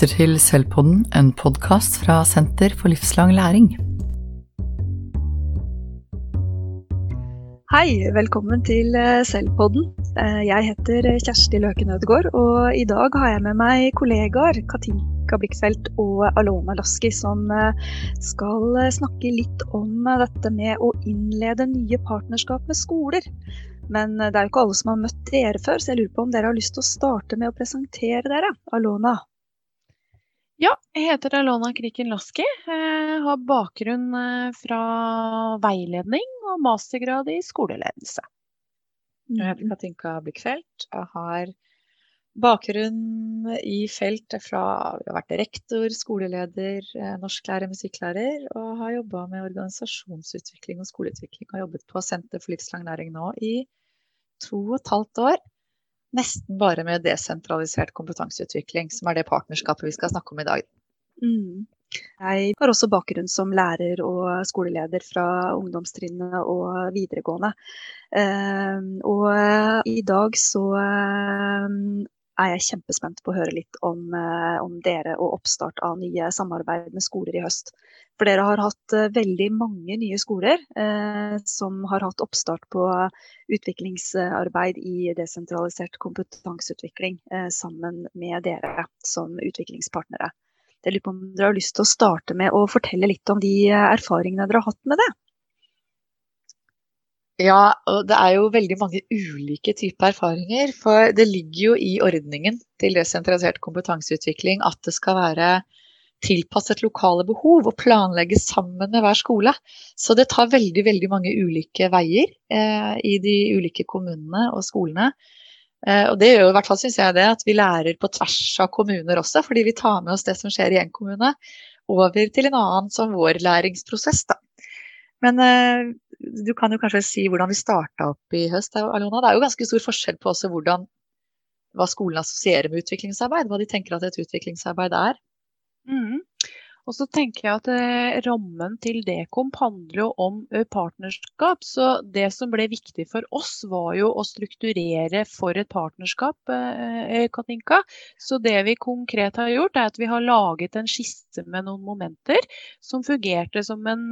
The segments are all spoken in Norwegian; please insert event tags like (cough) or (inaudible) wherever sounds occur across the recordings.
lytter til Selvpodden, en podkast fra Senter for livslang læring. Hei, velkommen til eh, Selvpodden. Eh, jeg heter Kjersti Løken Ødegaard, og i dag har jeg med meg kollegaer Katinka Blikkfeldt og Alona Laski, som eh, skal snakke litt om dette med å innlede nye partnerskap med skoler. Men det er jo ikke alle som har møtt dere før, så jeg lurer på om dere har lyst til å starte med å presentere dere. Alona? Ja, jeg heter Alona Kriken Laski. Jeg har bakgrunn eh, fra veiledning og mastergrad i skoleledelse. Jeg heter Katinka Blikkfelt. og har bakgrunn i felt fra Jeg har vært rektor, skoleleder, eh, norsklærer, musikklærer og har jobba med organisasjonsutvikling og skoleutvikling. Og har jobbet på Senter for livslang læring nå i to og et halvt år nesten bare med desentralisert kompetanseutvikling, som er det partnerskapet vi skal snakke om i dag. Mm. Jeg har også bakgrunn som lærer og skoleleder fra ungdomstrinnet og videregående. Uh, og i dag så uh, er jeg kjempespent på å høre litt om, uh, om, dere og oppstart av nye samarbeid med skoler i høst. For dere har hatt eh, veldig mange nye skoler eh, som har hatt oppstart på utviklingsarbeid i desentralisert kompetanseutvikling eh, sammen med dere som utviklingspartnere. Jeg lurer på om dere har lyst til å starte med å fortelle litt om de erfaringene dere har hatt med det? Ja, og det er jo veldig mange ulike typer erfaringer. For det ligger jo i ordningen til desentralisert kompetanseutvikling at det skal være tilpasset lokale behov og planlegges sammen med hver skole. Så det tar veldig, veldig mange ulike veier eh, i de ulike kommunene og skolene. Eh, og det gjør jo i hvert fall, syns jeg, det at vi lærer på tvers av kommuner også, fordi vi tar med oss det som skjer i en kommune, over til en annen som vår læringsprosess. Da. Men eh, du kan jo kanskje si hvordan vi starta opp i høst, Alona. Det er jo ganske stor forskjell på også hvordan, hva skolen assosierer med utviklingsarbeid, hva de tenker at et utviklingsarbeid er. Mm. Og så tenker jeg at eh, rammen til Dekomp handler jo om eh, partnerskap. Så det som ble viktig for oss, var jo å strukturere for et partnerskap, eh, Katinka. Så det vi konkret har gjort, er at vi har laget en skisse med noen momenter som fungerte som en,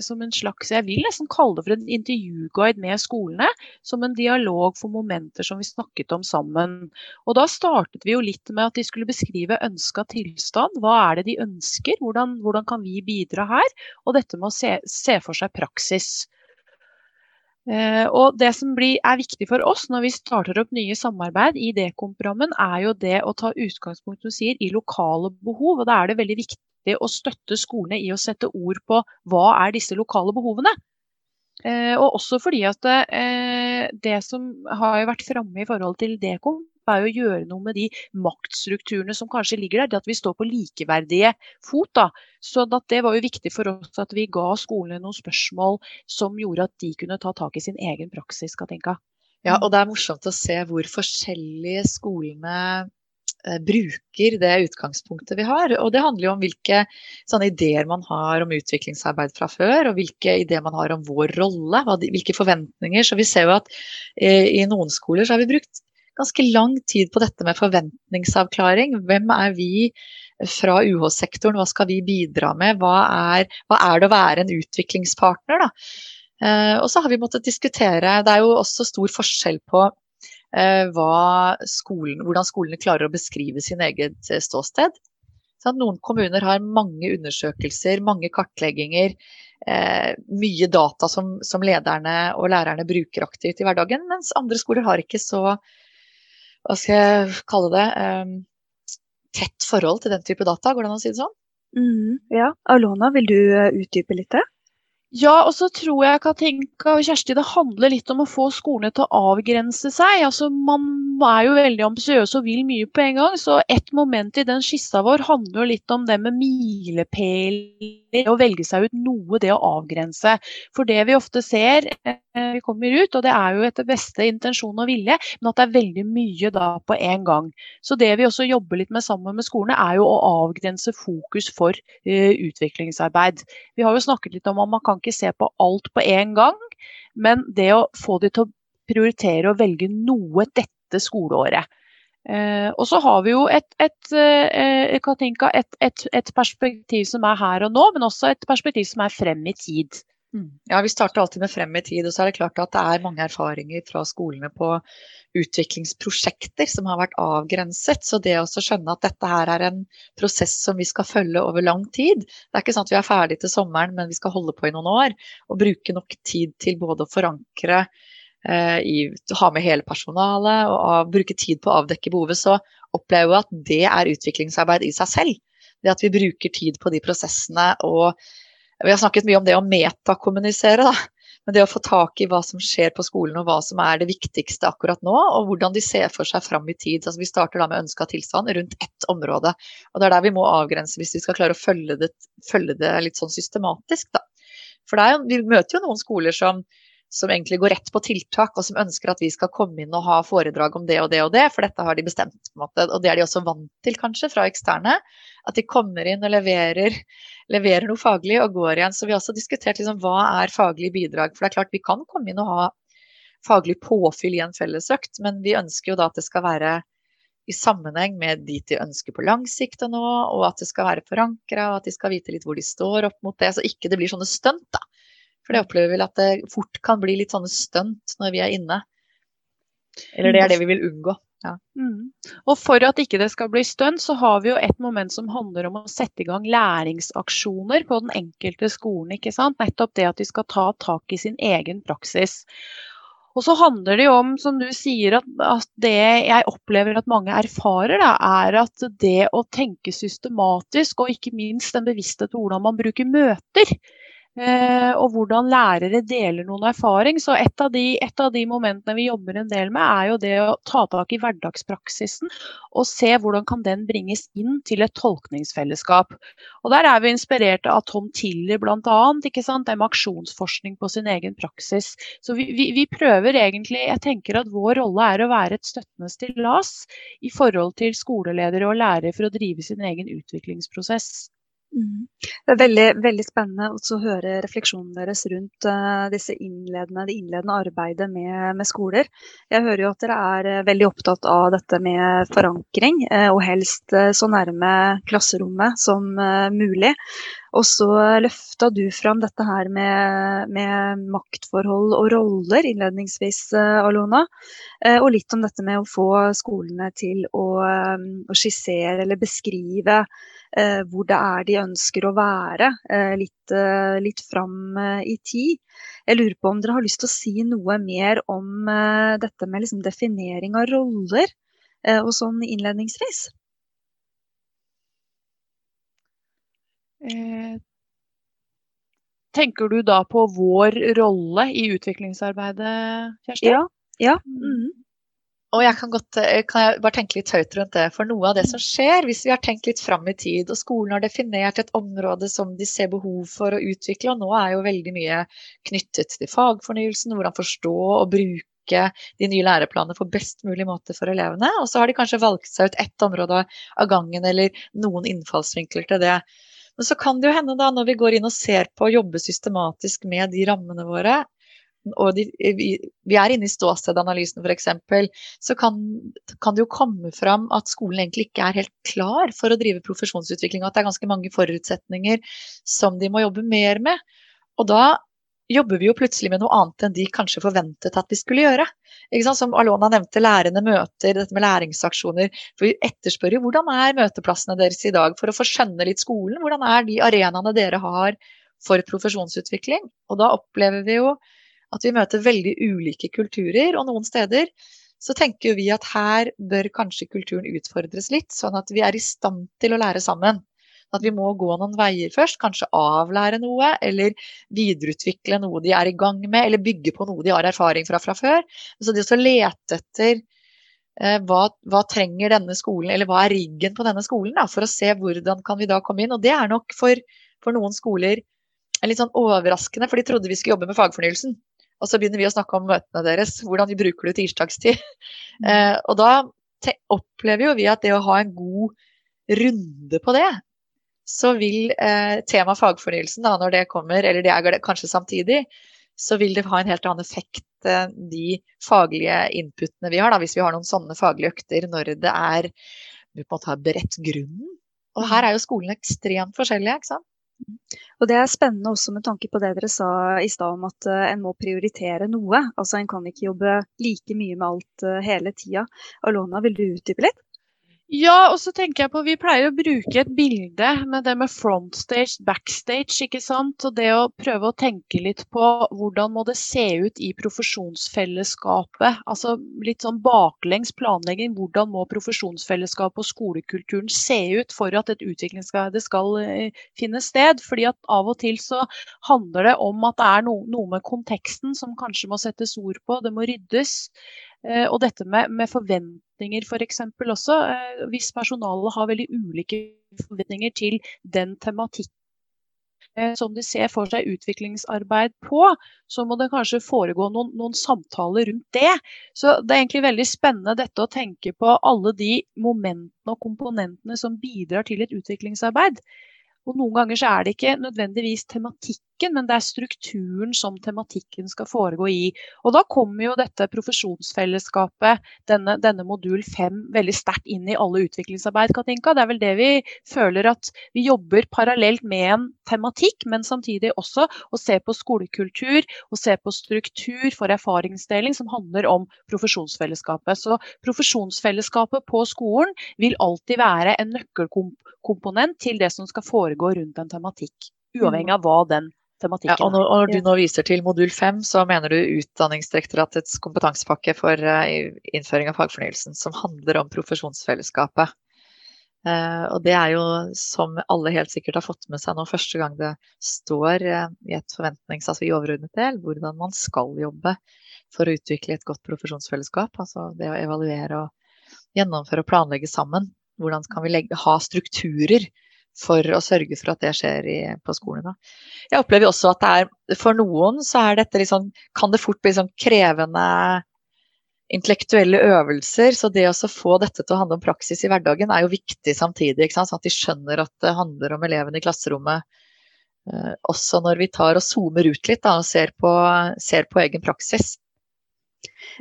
som en slags Jeg vil nesten kalle det for en intervjuguide med skolene. Som en dialog for momenter som vi snakket om sammen. Og da startet vi jo litt med at de skulle beskrive ønska tilstand. Hva er det de ønsker? Hvordan hvordan, hvordan kan vi bidra her? Og dette med å se, se for seg praksis. Eh, og Det som blir, er viktig for oss når vi starter opp nye samarbeid i Dekomp-rammen, er jo det å ta utgangspunkt sier, i lokale behov. og Da er det veldig viktig å støtte skolene i å sette ord på hva er disse lokale behovene. Eh, og også fordi at eh, det som har vært framme i forhold til Dekomp, er jo å gjøre noe med de maktstrukturene som kanskje ligger der. Det at vi står på likeverdige fot. da. Så det var jo viktig for oss at vi ga skolene noen spørsmål som gjorde at de kunne ta tak i sin egen praksis. Katinka. Ja, og det er morsomt å se hvor forskjellige skolene eh, bruker det utgangspunktet vi har. Og det handler jo om hvilke ideer man har om utviklingsarbeid fra før, og hvilke ideer man har om vår rolle, hvilke forventninger. Så vi ser jo at eh, i noen skoler så har vi brukt ganske lang tid på dette med forventningsavklaring. Hvem er vi fra UH-sektoren, hva skal vi bidra med? Hva er, hva er, det å være en utviklingspartner? Eh, og så har vi måttet diskutere Det er jo også stor forskjell på eh, skolen, hvordan skolene klarer å beskrive sin eget eh, ståsted. Så noen kommuner har mange undersøkelser, mange kartlegginger, eh, mye data som, som, lederne og lærerne bruker aktivt i hverdagen, mens andre skoler har ikke så hva skal jeg kalle det, um, tett forhold til den type data, går det an å si det sånn? Mm, ja. Alona, vil du eh, utdype litt det? Ja, og så tror jeg Katinka og Kjersti, det handler litt om å få skolene til å avgrense seg. Altså, Man er jo veldig ambisiøs og vil mye på en gang. Så et moment i den skissa vår handler jo litt om det med milepæler. Å velge seg ut noe, det å avgrense. For det vi ofte ser eh, vi kommer ut, og det er jo etter beste intensjon og vilje, men at det er veldig mye da på en gang. Så det vi også jobber litt med sammen med skolene, er jo å avgrense fokus for uh, utviklingsarbeid. Vi har jo snakket litt om at man kan ikke se på alt på en gang, men det å få de til å prioritere å velge noe dette skoleåret. Eh, og så har vi jo et, et, eh, et, et, perspektiv som er her og nå, men også et perspektiv som er frem i tid. Mm. Ja, Vi starter alltid med frem i tid, og så er det klart at det er mange erfaringer fra skolene på utviklingsprosjekter som har vært avgrenset. Så det å skjønne at dette her er en prosess som vi skal følge over lang tid Det er ikke sånn at vi er ferdig til sommeren, men vi skal holde på i noen år. Og bruke nok tid til både å forankre Eh, i, ha med hele personalet og av, bruke tid på å avdekke behovet, så opplever jeg at det er utviklingsarbeid i seg selv. Det at vi bruker tid på de prosessene og Vi har snakket mye om det å metakommunisere, da. Men det å få tak i hva som skjer på skolen og hva som er det viktigste akkurat nå, og hvordan de ser for seg fram i tid. Altså, vi starter da med ønska tilstand rundt ett område. Og det er der vi må avgrense hvis vi skal klare å følge det, følge det litt sånn systematisk, da. For jo, vi møter jo noen skoler som som egentlig går rett på tiltak, og som ønsker at vi skal komme inn og ha foredrag om det og det og det, for dette har de bestemt. på en måte, Og det er de også vant til, kanskje, fra eksterne. At de kommer inn og leverer, leverer noe faglig og går igjen. Så vi har også diskutert liksom, hva er faglige bidrag. For det er klart vi kan komme inn og ha faglig påfyll i en fellesøkt, men vi ønsker jo da at det skal være i sammenheng med dit de ønsker på lang sikt og nå, og at det skal være forankra, og at de skal vite litt hvor de står opp mot det. Så ikke det blir sånne stunt, da. For det opplever vi vel at det fort kan bli litt sånne stunt når vi er inne. Eller det er det vi vil unngå. Ja. Mm. Og for at ikke det skal bli stunt, så har vi jo et moment som handler om å sette i gang læringsaksjoner på den enkelte skolen. ikke sant? Nettopp det at de skal ta tak i sin egen praksis. Og så handler det jo om, som du sier, at, at det jeg opplever at mange erfarer, da, er at det å tenke systematisk, og ikke minst den bevissthet på hvordan man bruker møter, og hvordan lærere deler noen erfaring. Så et av, de, et av, de, momentene vi jobber en del med, er jo det å ta tak i hverdagspraksisen og se hvordan kan den bringes inn til et tolkningsfellesskap. Og Der er vi inspirert av Tom Tiller bl.a. Med aksjonsforskning på sin egen praksis. Så vi, vi, vi, prøver egentlig Jeg tenker at vår rolle er å være et støttende stillas i forhold til skoleledere og lærere for å drive sin egen utviklingsprosess. Mm. Det er veldig, veldig spennende å høre refleksjonen deres rundt uh, disse innledende, det innledende arbeidet med, med, skoler. Jeg hører jo at dere er uh, veldig opptatt av dette med forankring, uh, og helst så nærme klasserommet som mulig. Og så løfta du fram dette her med, med, maktforhold og roller innledningsvis, Alona. Og litt om dette med å få skolene til å, å skissere eller beskrive Eh, hvor det er de ønsker å være eh, litt, eh, litt fram i tid. Jeg lurer på om dere har lyst til å si noe mer om dette med liksom definering av roller og sånn innledningsvis? Tenker du da på vår rolle i utviklingsarbeidet, Kjersti? Ja. ja. Mm. Og jeg kan, godt, eh, kan jeg bare tenke litt høyt rundt det. For noe av det som skjer, hvis vi har tenkt litt fram i tid, og skolen har definert et område som de ser behov for å utvikle, og nå er jo veldig mye knyttet til fagfornyelsen, hvordan forstå og bruke de nye læreplanene på best mulig måte for elevene. Og så har de kanskje valgt seg ut ett område av gangen eller noen innfallsvinkler til det. Men så kan det jo hende da, når vi går inn og ser på å jobbe systematisk med de rammene våre, og de, vi, vi, er inne i ståstedanalysen f.eks., så kan, kan, det jo komme fram at skolen egentlig ikke er helt klar for å drive profesjonsutvikling, og at det er ganske mange forutsetninger som de må jobbe mer med. Og da jobber vi jo plutselig med noe annet enn de kanskje forventet at vi skulle gjøre. Som Alona nevnte, lærende møter, dette med læringsaksjoner. For vi etterspør jo hvordan er møteplassene deres i dag for å få skjønne litt skolen. Hvordan er de arenaene dere har for profesjonsutvikling? Og da opplever vi jo at vi møter veldig ulike kulturer. Og noen steder så tenker vi at her bør kanskje kulturen utfordres litt, sånn at vi er i stand til å lære sammen. At vi må gå noen veier først, kanskje avlære noe, eller videreutvikle noe de er i gang med, eller bygge på noe de har erfaring fra fra før. Så det å lete etter eh, hva, hva, trenger denne skolen, eller hva er riggen på denne skolen, da, for å se hvordan kan vi da komme inn. Og det er nok for, for noen skoler litt sånn overraskende, for de trodde vi skulle jobbe med fagfornyelsen. Og så begynner vi å snakke om møtene deres, hvordan de bruker det tirsdagstid. Mm. Eh, og da opplever jo vi at det å ha en god runde på det, så vil eh, tema fagfornyelsen, da, når det kommer, eller det er kanskje samtidig, så vil det ha en helt annen effekt, eh, de faglige inputene vi har, da, hvis vi har noen sånne faglige økter når det er vi på en måte har beredt grunnen. Og her er jo skolene ekstremt forskjellige, ikke sant. Og Det er spennende også med tanke på det dere sa i stad om at uh, en må prioritere noe. Altså En kan ikke jobbe like mye med alt uh, hele tida. Alona, vil du utdype litt? Ja, og så tenker jeg på Vi pleier å bruke et bilde med det med frontstage, backstage, ikke sant. Og det å prøve å tenke litt på hvordan må det se ut i profesjonsfellesskapet. Altså litt sånn baklengs planlegging. Hvordan må profesjonsfellesskapet og skolekulturen se ut for at et utviklingsarbeid skal uh, finne sted. Fordi at av og til så handler det om at det er no, noe med konteksten som kanskje må settes ord på. Det må ryddes. Uh, og dette med, med forventninger f.eks. For også. Eh, hvis personalet har veldig ulike forventninger til den tematikken eh, som de ser for seg utviklingsarbeid på, så må det kanskje foregå noen, noen, samtaler rundt det. Så det er egentlig veldig spennende dette å tenke på alle de momentene og komponentene som bidrar til et utviklingsarbeid. Og noen ganger så er det ikke nødvendigvis tematikken, men det er strukturen som tematikken skal foregå i. Og da kommer jo dette profesjonsfellesskapet, denne, denne modul 5, veldig sterkt inn i alle utviklingsarbeid, Katinka. Det er vel det vi føler at vi jobber parallelt med en tematikk, men samtidig også å se på skolekultur og se på struktur for erfaringsdeling som handler om profesjonsfellesskapet. Så profesjonsfellesskapet på skolen vil alltid være en nøkkelkomponent til det som skal foregå rundt en tematikk. Uavhengig av hva den tematikken ja, og når, og du nå viser til modul 5, så mener du Utdanningsdirektoratets kompetansepakke for uh, innføring av fagfornyelsen, som handler om profesjonsfellesskapet. Uh, og det er jo, som alle helt sikkert har fått med seg nå, første gang det står uh, i et forventnings, altså i overordnet del, hvordan man skal jobbe for å utvikle et godt profesjonsfellesskap. Altså det å evaluere og gjennomføre og planlegge sammen. Hvordan kan vi legge, ha strukturer for å sørge for at det skjer i, på skolene. Jeg opplever også at det er for noen så er dette liksom, kan det fort bli sånn krevende intellektuelle øvelser. Så det å få dette til å handle om praksis i hverdagen er jo viktig samtidig. Sånn at de skjønner at det handler om elevene i klasserommet. Eh, også når vi tar og zoomer ut litt da, og ser på, ser på egen praksis.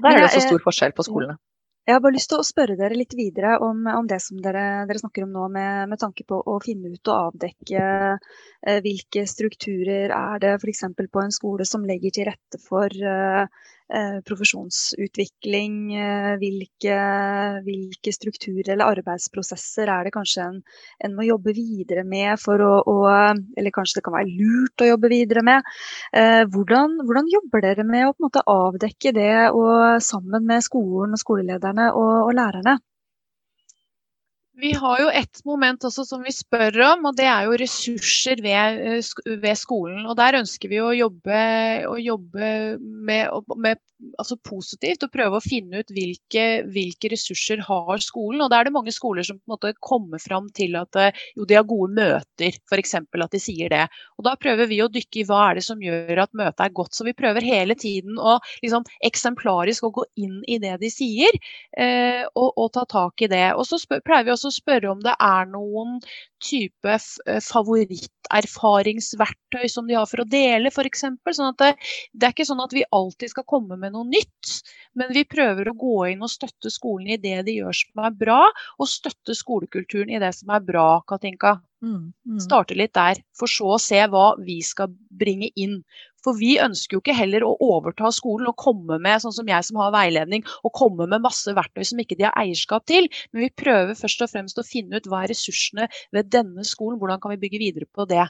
Der er det også stor forskjell på skolene. Jeg har bare lyst til å spørre dere litt videre om, om det som dere, dere, snakker om nå, med, med, tanke på å finne ut og avdekke eh, hvilke strukturer er det f.eks. på en skole som legger til rette for eh, profesjonsutvikling? Eh, hvilke, hvilke, strukturer eller arbeidsprosesser er det kanskje en, en må jobbe videre med for å, å, Eller kanskje det kan være lurt å jobbe videre med. Eh, hvordan, hvordan jobber dere med å avdekke det og, sammen med skolen og skolelederne og, og lærerne? Vi har jo et moment også som vi spør om, og det er jo ressurser ved, eh, ved skolen. Og Der ønsker vi å jobbe, å jobbe med, med altså positivt og prøve å finne ut hvilke, hvilke, ressurser har skolen. Og Da er det mange skoler som på en måte kommer fram til at eh, jo, de har gode møter, f.eks. at de sier det. Og Da prøver vi å dykke i hva er det som gjør at møtet er godt. Så vi prøver hele tiden å liksom, eksemplarisk å gå inn i det de sier, eh, og, og, ta tak i det. Og så spør, pleier vi også å spørre om det er noen type eh, favoritterfaringsverktøy som de har for å dele, f.eks. Sånn at det, det er ikke sånn at vi alltid skal komme med noe nytt, men vi prøver å gå inn og støtte skolen i det de gjør som er bra, og støtte skolekulturen i det som er bra, Katinka. Mm, mm. Starte litt der, for så å se hva vi skal bringe inn. For vi ønsker jo ikke heller å overta skolen og komme med, sånn som jeg som har veiledning, og komme med masse verktøy som ikke de har eierskap til. Men vi prøver først og fremst å finne ut hva er ressursene ved denne skolen, hvordan kan vi bygge videre på det.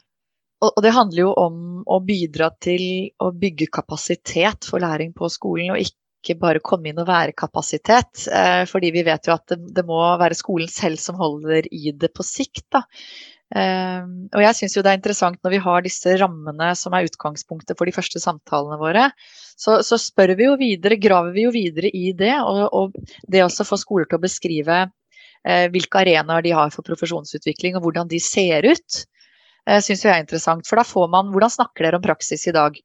Og det handler jo om å bidra til å bygge kapasitet for læring på skolen, og ikke bare komme inn og være kapasitet. Eh, fordi vi vet jo at det, det må være skolen selv som holder i det på sikt. Da. Ehm, og jeg syns jo det er interessant når vi har disse rammene som er utgangspunktet for de første samtalene våre, så, så spør vi jo videre, graver vi jo videre i det. Og, og det også får skoler til å beskrive eh, hvilke arenaer de har for profesjonsutvikling og hvordan de ser ut, eh, syns jeg er interessant. For da får man Hvordan snakker dere om praksis i dag?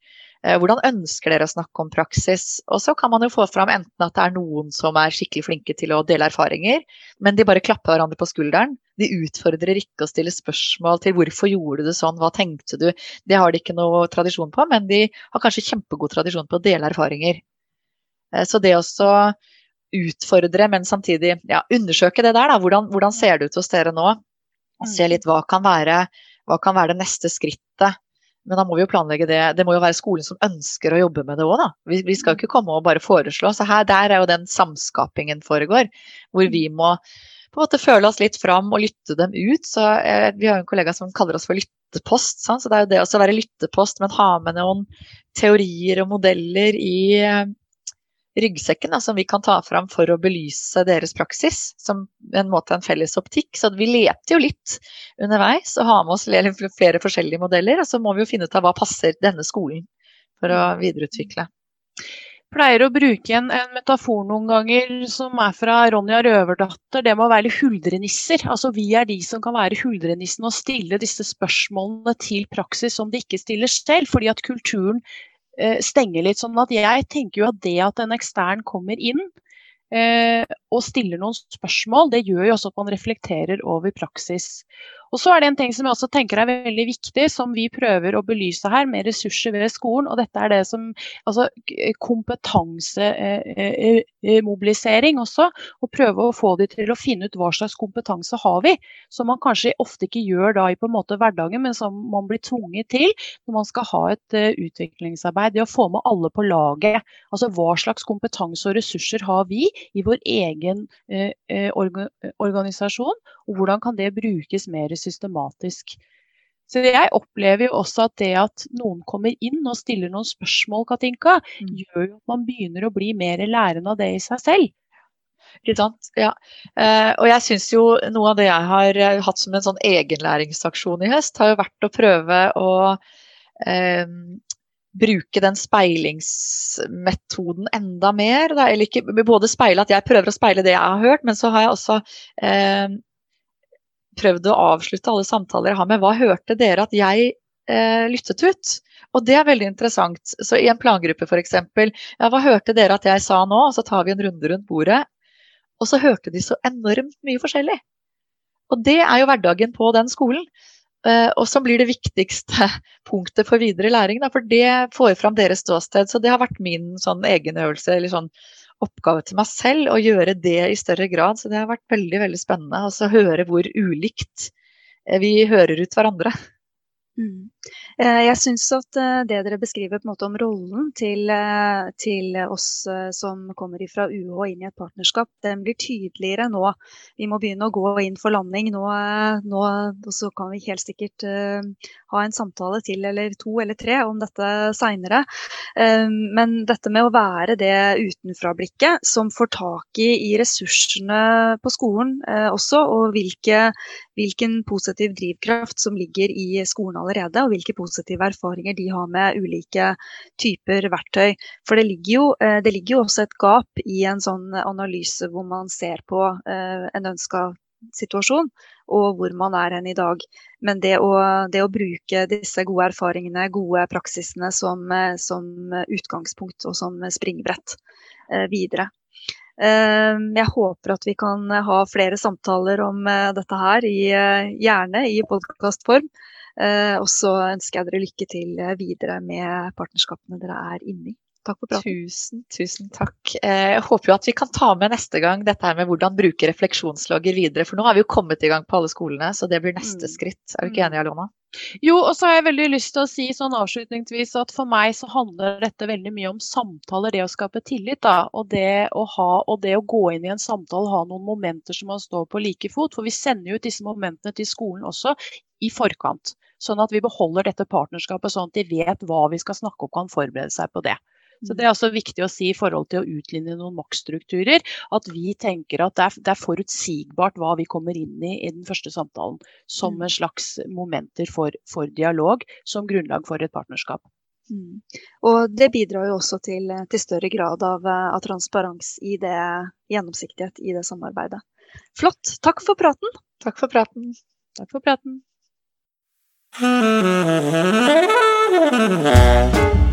Eh, hvordan ønsker dere å snakke om praksis? Og så kan man jo få fram enten at det er noen som er skikkelig flinke til å dele erfaringer, men de bare klapper hverandre på skulderen. De utfordrer ikke å stille spørsmål til hvorfor gjorde du det sånn, hva tenkte du? Det har de ikke noe tradisjon på, men de har kanskje kjempegod tradisjon på å dele erfaringer. Eh, så det også utfordre, men samtidig ja, undersøke det der. Da. Hvordan, hvordan, ser det ut hos dere nå? Se mm. litt hva kan, være, hva kan være det neste skrittet. Men da må vi jo planlegge det. Det må jo være skolen som ønsker å jobbe med det òg, da. Vi, vi, skal jo ikke komme og bare foreslå. Så her, der er jo den samskapingen foregår. Hvor vi må på en måte føle oss litt fram og lytte dem ut. Så eh, Vi har en kollega som kaller oss for lyttepost. Sant? Så det er jo det å være lyttepost, men ha med noen teorier og modeller i ryggsekken da, som vi kan ta fram for å belyse deres praksis, som en måte en felles optikk. Så vi leter jo litt underveis og har med oss flere forskjellige modeller. Og så må vi jo finne ut av hva passer denne skolen for å videreutvikle. Pleier å bruke en, en, metafor noen ganger som er fra Ronja Røverdatter. Det må være huldrenisser. Altså Vi er de som kan være huldrenissen og stille disse spørsmålene til praksis som de ikke stiller selv. Fordi at kulturen stenge litt. sånn at jeg tenker jo at det at en ekstern kommer inn eh, og stiller noen spørsmål, det gjør jo også at man reflekterer over praksis. Og så er det en ting som jeg også tenker er veldig viktig, som vi prøver å belyse her, med ressurser ved skolen. Og dette er det som altså kompetansemobilisering også. Og prøve å få de til å finne ut hva slags kompetanse har vi. Som man kanskje ofte ikke gjør da i på en måte hverdagen, men som man blir tvunget til når man skal ha et utviklingsarbeid. Det å få med alle på laget. Altså hva slags kompetanse og ressurser har vi i vår egen organisasjon, og hvordan kan det brukes mer systematisk. Så jeg opplever jo også at det at noen kommer inn og stiller noen spørsmål, Katinka, mm. gjør jo at man begynner å bli mer lærende av det i seg selv. Ikke sant. Ja. Eh, og jeg syns jo noe av det jeg har eh, hatt som en sånn egenlæringsaksjon i høst, har jo vært å prøve å eh, bruke den speilingsmetoden enda mer. Da. Eller ikke både speile at jeg prøver å speile det jeg har hørt, men så har jeg også eh, prøvd å avslutte alle samtaler jeg har med hva hørte dere at jeg eh, lyttet ut? Og det er veldig interessant. Så i en plangruppe f.eks. Ja, hva hørte dere at jeg sa nå? Og så tar vi en runde rundt bordet. Og så hørte de så enormt mye forskjellig. Og det er jo hverdagen på den skolen. Uh, og som blir det viktigste (laughs) punktet for videre læring. For det får fram deres ståsted. Så det har vært min sånn egen øvelse, eller sånn oppgave til meg selv å gjøre det i større grad. Så det har vært veldig, veldig spennende å høre hvor ulikt eh, vi hører ut hverandre. Mm. Eh, jeg syns at eh, det dere beskriver om rollen til, til, oss som kommer fra UH inn i et partnerskap, den blir tydeligere nå. Vi må begynne å gå inn for landing nå, nå og så kan vi helt sikkert ha en samtale til eller to eller tre om dette seinere. Men dette med å være det utenfra-blikket som får tak i, i ressursene på skolen også, og hvilke, hvilken positiv drivkraft som ligger i skolen allerede, og hvilke positive erfaringer de har med ulike typer verktøy. For det ligger jo, eh, det ligger jo også et gap i en sånn analyse hvor man ser på eh, en ønska situasjon og hvor man er hen i dag. Men det å, det å bruke disse gode erfaringene, gode praksisene som, eh, som utgangspunkt og som springbrett videre. Jeg håper at vi kan ha flere samtaler om dette her, gjerne i podkastform. Eh, og så ønsker jeg dere lykke til eh, videre med partnerskapene dere er inne i. Takk for praten. Tusen, tusen takk. Eh, jeg håper jo at vi kan ta med neste gang dette her med hvordan bruke refleksjonslogger videre. For nå har vi jo kommet i gang på alle skolene, så det blir neste mm. skritt. Er du ikke mm. enig, Alona? Jo, og så har jeg veldig lyst til å si sånn avslutningsvis at for meg så handler dette veldig mye om samtaler, det å skape tillit. da, Og det å, ha, og det å gå inn i en samtale, ha noen momenter som man står på like fot. For vi sender jo ut disse momentene til skolen også i forkant. Sånn at vi beholder dette partnerskapet, sånn at de vet hva vi skal snakke om, kan forberede seg på det. Så Det er også viktig å si i forhold til å utlinje noen maktstrukturer, at vi tenker at det er, det er, forutsigbart hva vi kommer inn i i den første samtalen. Som mm. en slags momenter for, for dialog, som grunnlag for et partnerskap. Mm. Og det bidrar jo også til, til større grad av, av, transparens i det, gjennomsiktighet i det samarbeidet. Flott. Takk for praten. Takk for praten. Takk for praten. (laughs)